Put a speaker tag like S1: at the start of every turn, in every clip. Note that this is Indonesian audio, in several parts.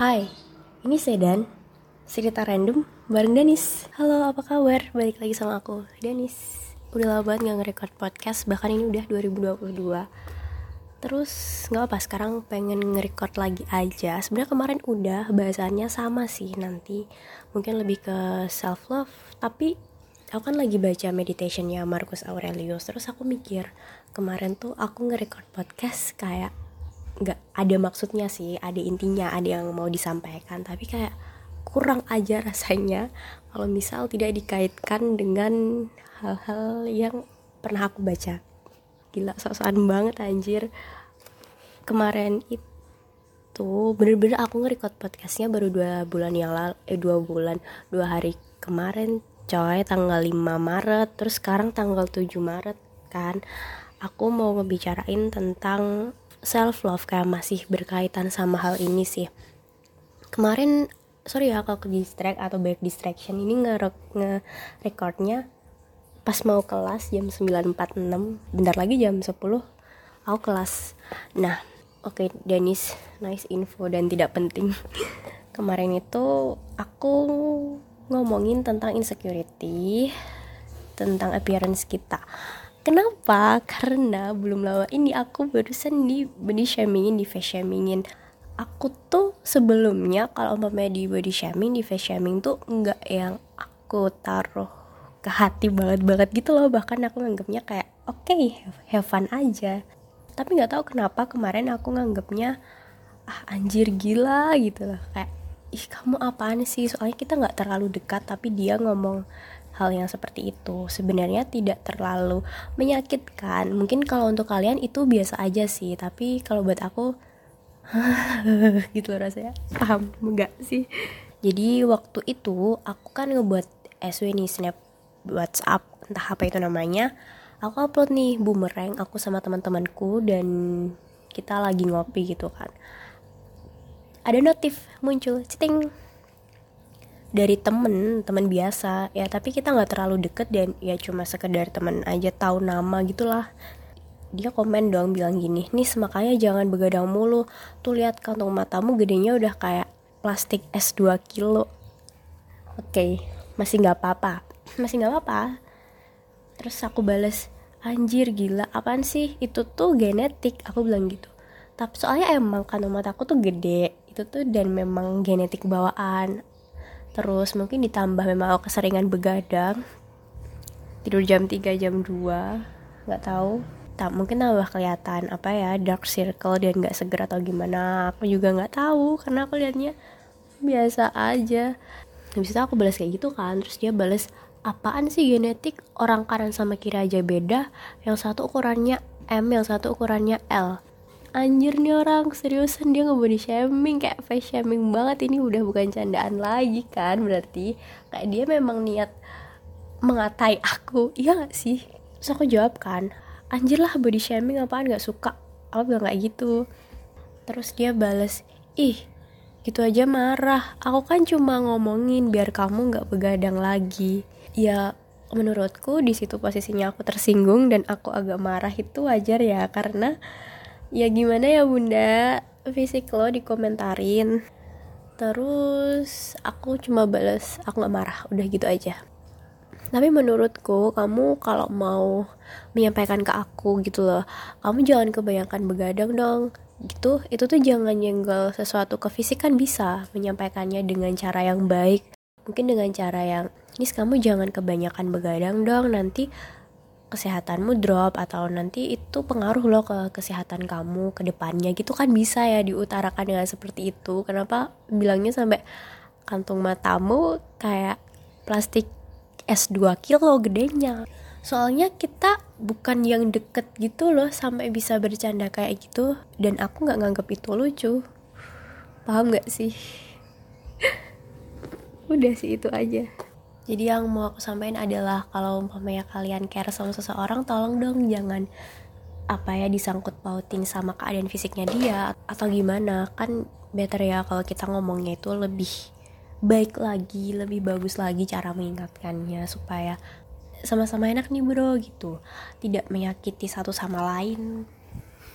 S1: Hai, ini Sedan Cerita random bareng Danis. Halo, apa kabar? Balik lagi sama aku, Danis. Udah lama banget gak nge-record podcast Bahkan ini udah 2022 Terus gak apa sekarang pengen nge-record lagi aja. Sebenarnya kemarin udah bahasannya sama sih nanti. Mungkin lebih ke self-love Tapi aku kan lagi baca meditationnya Marcus Aurelius. Terus aku mikir Kemarin tuh aku nge-record podcast kayak nggak ada maksudnya sih ada intinya ada yang mau disampaikan. Tapi kayak kurang aja rasanya kalau misal tidak dikaitkan dengan hal-hal yang pernah aku baca. Gila sosokan banget anjir. Kemarin itu bener-bener aku nge-record podcastnya baru dua bulan yang lalu eh dua bulan dua hari kemarin coy. Tanggal 5 Maret terus sekarang tanggal 7 Maret kan. Aku mau ngebicarain tentang self love kayak masih berkaitan sama hal ini sih. Kemarin sorry ya kalau ke distract atau back distraction ini nge, nge recordnya pas mau kelas jam 9.46 bentar lagi jam 10 aku kelas. Nah oke okay, Dennis nice info dan tidak penting. Kemarin itu aku ngomongin tentang insecurity tentang appearance kita Kenapa? Karena belum lama ini aku barusan di body shamingin, di face shamingin. Aku tuh sebelumnya kalau umpamanya di body shaming, di face shaming tuh nggak yang aku taruh ke hati banget-banget gitu loh. Bahkan aku nganggapnya kayak oke okay, have fun aja. Tapi nggak tahu kenapa kemarin aku nganggapnya ah anjir gila gitu loh. Kayak ih kamu apaan sih? Soalnya kita nggak terlalu dekat tapi dia ngomong hal yang seperti itu. Sebenarnya tidak terlalu menyakitkan. Mungkin kalau untuk kalian itu biasa aja sih tapi kalau buat aku gitu rasanya. Paham enggak sih? Jadi waktu itu aku kan ngebuat SW nih snap WhatsApp entah apa itu namanya. Aku upload nih boomerang aku sama teman-temanku dan kita lagi ngopi gitu kan. Ada notif muncul ceting dari temen temen biasa. Ya tapi kita nggak terlalu deket dan ya cuma sekedar temen aja tahu nama gitulah. Dia komen dong bilang gini nih makanya jangan begadang mulu. Tuh lihat kantong matamu gedenya udah kayak plastik es 2 kilo. Oke okay, masih nggak apa-apa. Masih nggak apa-apa. Terus aku bales anjir gila apaan sih? Itu tuh genetik. Aku bilang gitu. Tapi soalnya emang kantong mataku tuh gede. Itu tuh dan memang genetik bawaan terus mungkin ditambah memang aku keseringan begadang tidur jam 3 jam 2 nggak tahu. Tak mungkin tambah kelihatan apa ya dark circle dan nggak seger atau gimana. Aku juga nggak tahu karena aku liatnya biasa aja. Habis itu aku balas kayak gitu kan terus dia balas apaan sih genetik? Orang kanan sama kiri aja beda. Yang satu ukurannya M yang satu ukurannya L anjir nih orang seriusan dia ngebody shaming kayak face shaming banget. Ini udah bukan candaan lagi kan berarti. Kayak dia memang niat mengatai aku iya gak sih? Terus aku jawab kan anjir lah body shaming apaan? Gak suka. Aku bilang kayak gitu. Terus dia bales ih gitu aja marah. Aku kan cuma ngomongin biar kamu gak begadang lagi. Ya menurutku di situ posisinya aku tersinggung dan aku agak marah itu wajar ya karena ya gimana ya bunda? Fisik lo dikomentarin. Terus aku cuma balas aku gak marah. Udah gitu aja. Tapi menurutku kamu kalau mau menyampaikan ke aku gitu loh kamu jangan kebanyakan begadang dong. Gitu itu tuh jangan nyenggol sesuatu ke fisik kan bisa menyampaikannya dengan cara yang baik. Mungkin dengan cara yang nis kamu jangan kebanyakan begadang dong nanti kesehatanmu drop atau nanti itu pengaruh loh ke kesehatan kamu ke depannya gitu kan bisa ya diutarakan dengan seperti itu. Kenapa bilangnya sampai kantung matamu kayak plastik es 2 kilo gedenya? Soalnya kita bukan yang deket gitu loh sampai bisa bercanda kayak gitu. Dan aku nggak nganggap itu lucu. Paham nggak sih? Udah sih itu aja jadi yang mau aku sampaikan adalah kalau umpamanya kalian care sama seseorang tolong dong jangan apa ya disangkut pautin sama keadaan fisiknya dia atau gimana. Kan better ya kalau kita ngomongnya itu lebih baik lagi lebih bagus lagi cara mengingatkannya supaya sama-sama enak nih bro gitu. Tidak menyakiti satu sama lain.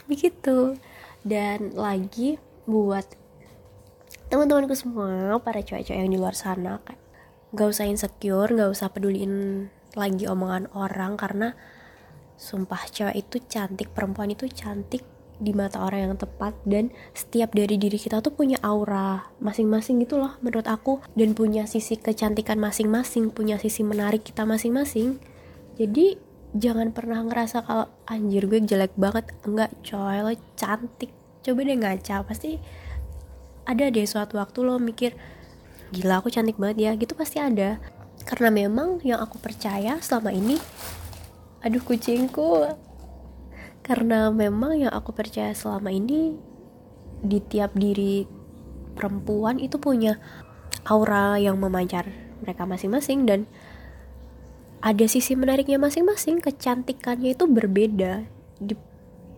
S1: Begitu. Dan lagi buat teman-temanku semua para cowok-cowok yang di luar sana kayak gak usah insecure gak usah peduliin lagi omongan orang karena sumpah cewek itu cantik perempuan itu cantik di mata orang yang tepat dan setiap dari diri kita tuh punya aura masing-masing gitu loh menurut aku dan punya sisi kecantikan masing-masing punya sisi menarik kita masing-masing. Jadi jangan pernah ngerasa kalau anjir gue jelek banget. Enggak coy lo cantik. Coba deh ngaca pasti ada deh suatu waktu lo mikir gila aku cantik banget ya. Gitu pasti ada. Karena memang yang aku percaya selama ini aduh kucingku. Karena memang yang aku percaya selama ini di tiap diri perempuan itu punya aura yang memancar mereka masing-masing dan ada sisi menariknya masing-masing. Kecantikannya itu berbeda di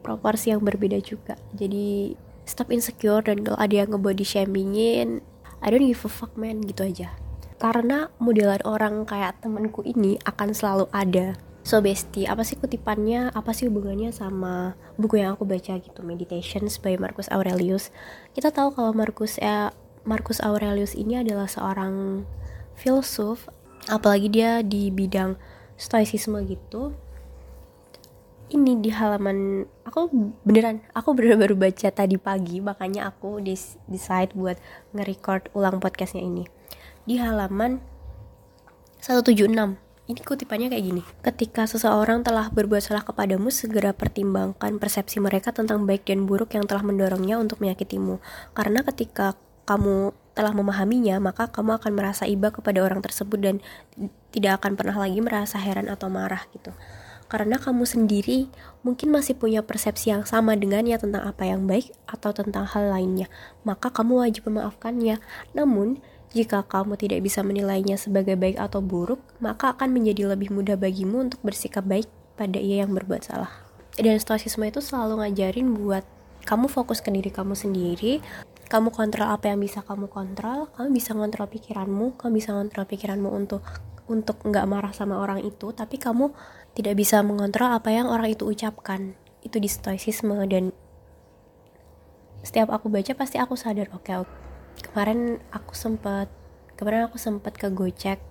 S1: proporsi yang berbeda juga. Jadi stop insecure dan kalau ada yang ngebody shamingin I don't give a fuck man gitu aja karena modelan orang kayak temanku ini akan selalu ada So bestie, apa sih kutipannya? Apa sih hubungannya sama buku yang aku baca gitu, Meditations by Marcus Aurelius. Kita tahu kalau Marcus eh, Marcus Aurelius ini adalah seorang filsuf, apalagi dia di bidang stoicisme gitu. Ini di halaman aku beneran aku bener baru baca tadi pagi makanya aku decide buat nge-record ulang podcastnya ini di halaman 176 ini kutipannya kayak gini. Ketika seseorang telah berbuat salah kepadamu, segera pertimbangkan persepsi mereka tentang baik dan buruk yang telah mendorongnya untuk menyakitimu. Karena ketika kamu telah memahaminya, maka kamu akan merasa iba kepada orang tersebut dan tidak akan pernah lagi merasa heran atau marah gitu. Karena kamu sendiri mungkin masih punya persepsi yang sama dengannya tentang apa yang baik atau tentang hal lainnya, maka kamu wajib memaafkannya. Namun, jika kamu tidak bisa menilainya sebagai baik atau buruk, maka akan menjadi lebih mudah bagimu untuk bersikap baik pada ia yang berbuat salah. Dan stoicisme itu selalu ngajarin buat kamu fokus ke diri kamu sendiri, kamu kontrol apa yang bisa kamu kontrol, kamu bisa kontrol pikiranmu, kamu bisa kontrol pikiranmu untuk untuk nggak marah sama orang itu, tapi kamu tidak bisa mengontrol apa yang orang itu ucapkan. Itu di stoicisme dan setiap aku baca pasti aku sadar oke okay, kemarin aku sempat kemarin aku sempat ke gocek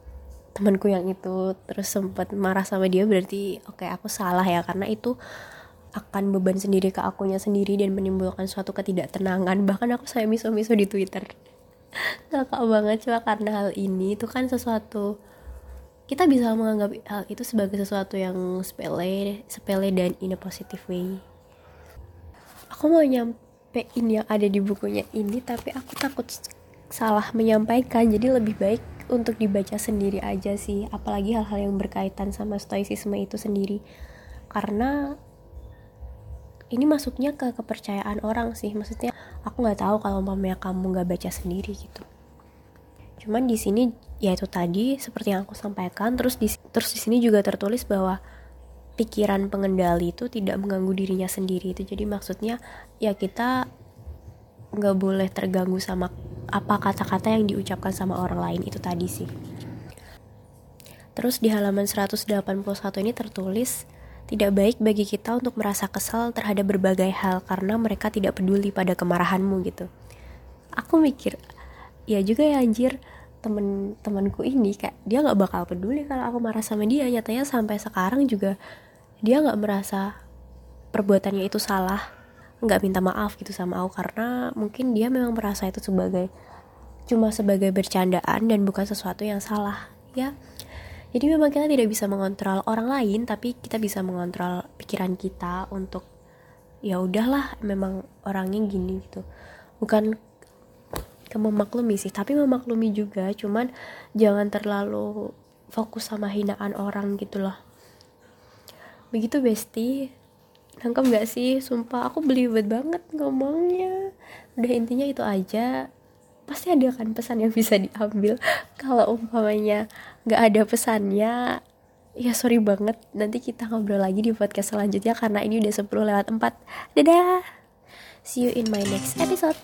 S1: temanku yang itu terus sempat marah sama dia berarti oke okay, aku salah ya karena itu akan beban sendiri ke akunya sendiri dan menimbulkan suatu ketidaktenangan. Bahkan aku saya miso-miso di twitter. Kakak banget cuma karena hal ini itu kan sesuatu kita bisa menganggap hal itu sebagai sesuatu yang sepele sepele dan in a positive way. Aku mau nyampe nyampein yang ada di bukunya ini tapi aku takut salah menyampaikan. Jadi lebih baik untuk dibaca sendiri aja sih apalagi hal-hal yang berkaitan sama stoicisme itu sendiri. Karena ini masuknya ke kepercayaan orang sih. Maksudnya aku nggak tahu kalau mamanya kamu nggak baca sendiri gitu cuman di sini ya itu tadi seperti yang aku sampaikan terus di terus di sini juga tertulis bahwa pikiran pengendali itu tidak mengganggu dirinya sendiri itu. Jadi maksudnya ya kita nggak boleh terganggu sama apa kata-kata yang diucapkan sama orang lain itu tadi sih. Terus di halaman 181 ini tertulis tidak baik bagi kita untuk merasa kesal terhadap berbagai hal karena mereka tidak peduli pada kemarahanmu gitu. Aku mikir ya juga ya anjir temen-temenku ini kayak dia nggak bakal peduli kalau aku marah sama dia. Nyatanya sampai sekarang juga dia nggak merasa perbuatannya itu salah nggak minta maaf gitu sama aku. Karena mungkin dia memang merasa itu sebagai cuma sebagai bercandaan dan bukan sesuatu yang salah ya. Jadi memang kita tidak bisa mengontrol orang lain tapi kita bisa mengontrol pikiran kita untuk ya udahlah memang orangnya gini gitu. Bukan kamu maklumi sih tapi memaklumi juga cuman jangan terlalu fokus sama hinaan orang gitu loh. Begitu besti. Nangkep gak sih? Sumpah aku belibet banget ngomongnya. Udah intinya itu aja. Pasti ada kan pesan yang bisa diambil. Kalau umpamanya nggak ada pesannya ya sorry banget. Nanti kita ngobrol lagi di podcast selanjutnya karena ini udah 10 lewat 4 dadah! See you in my next episode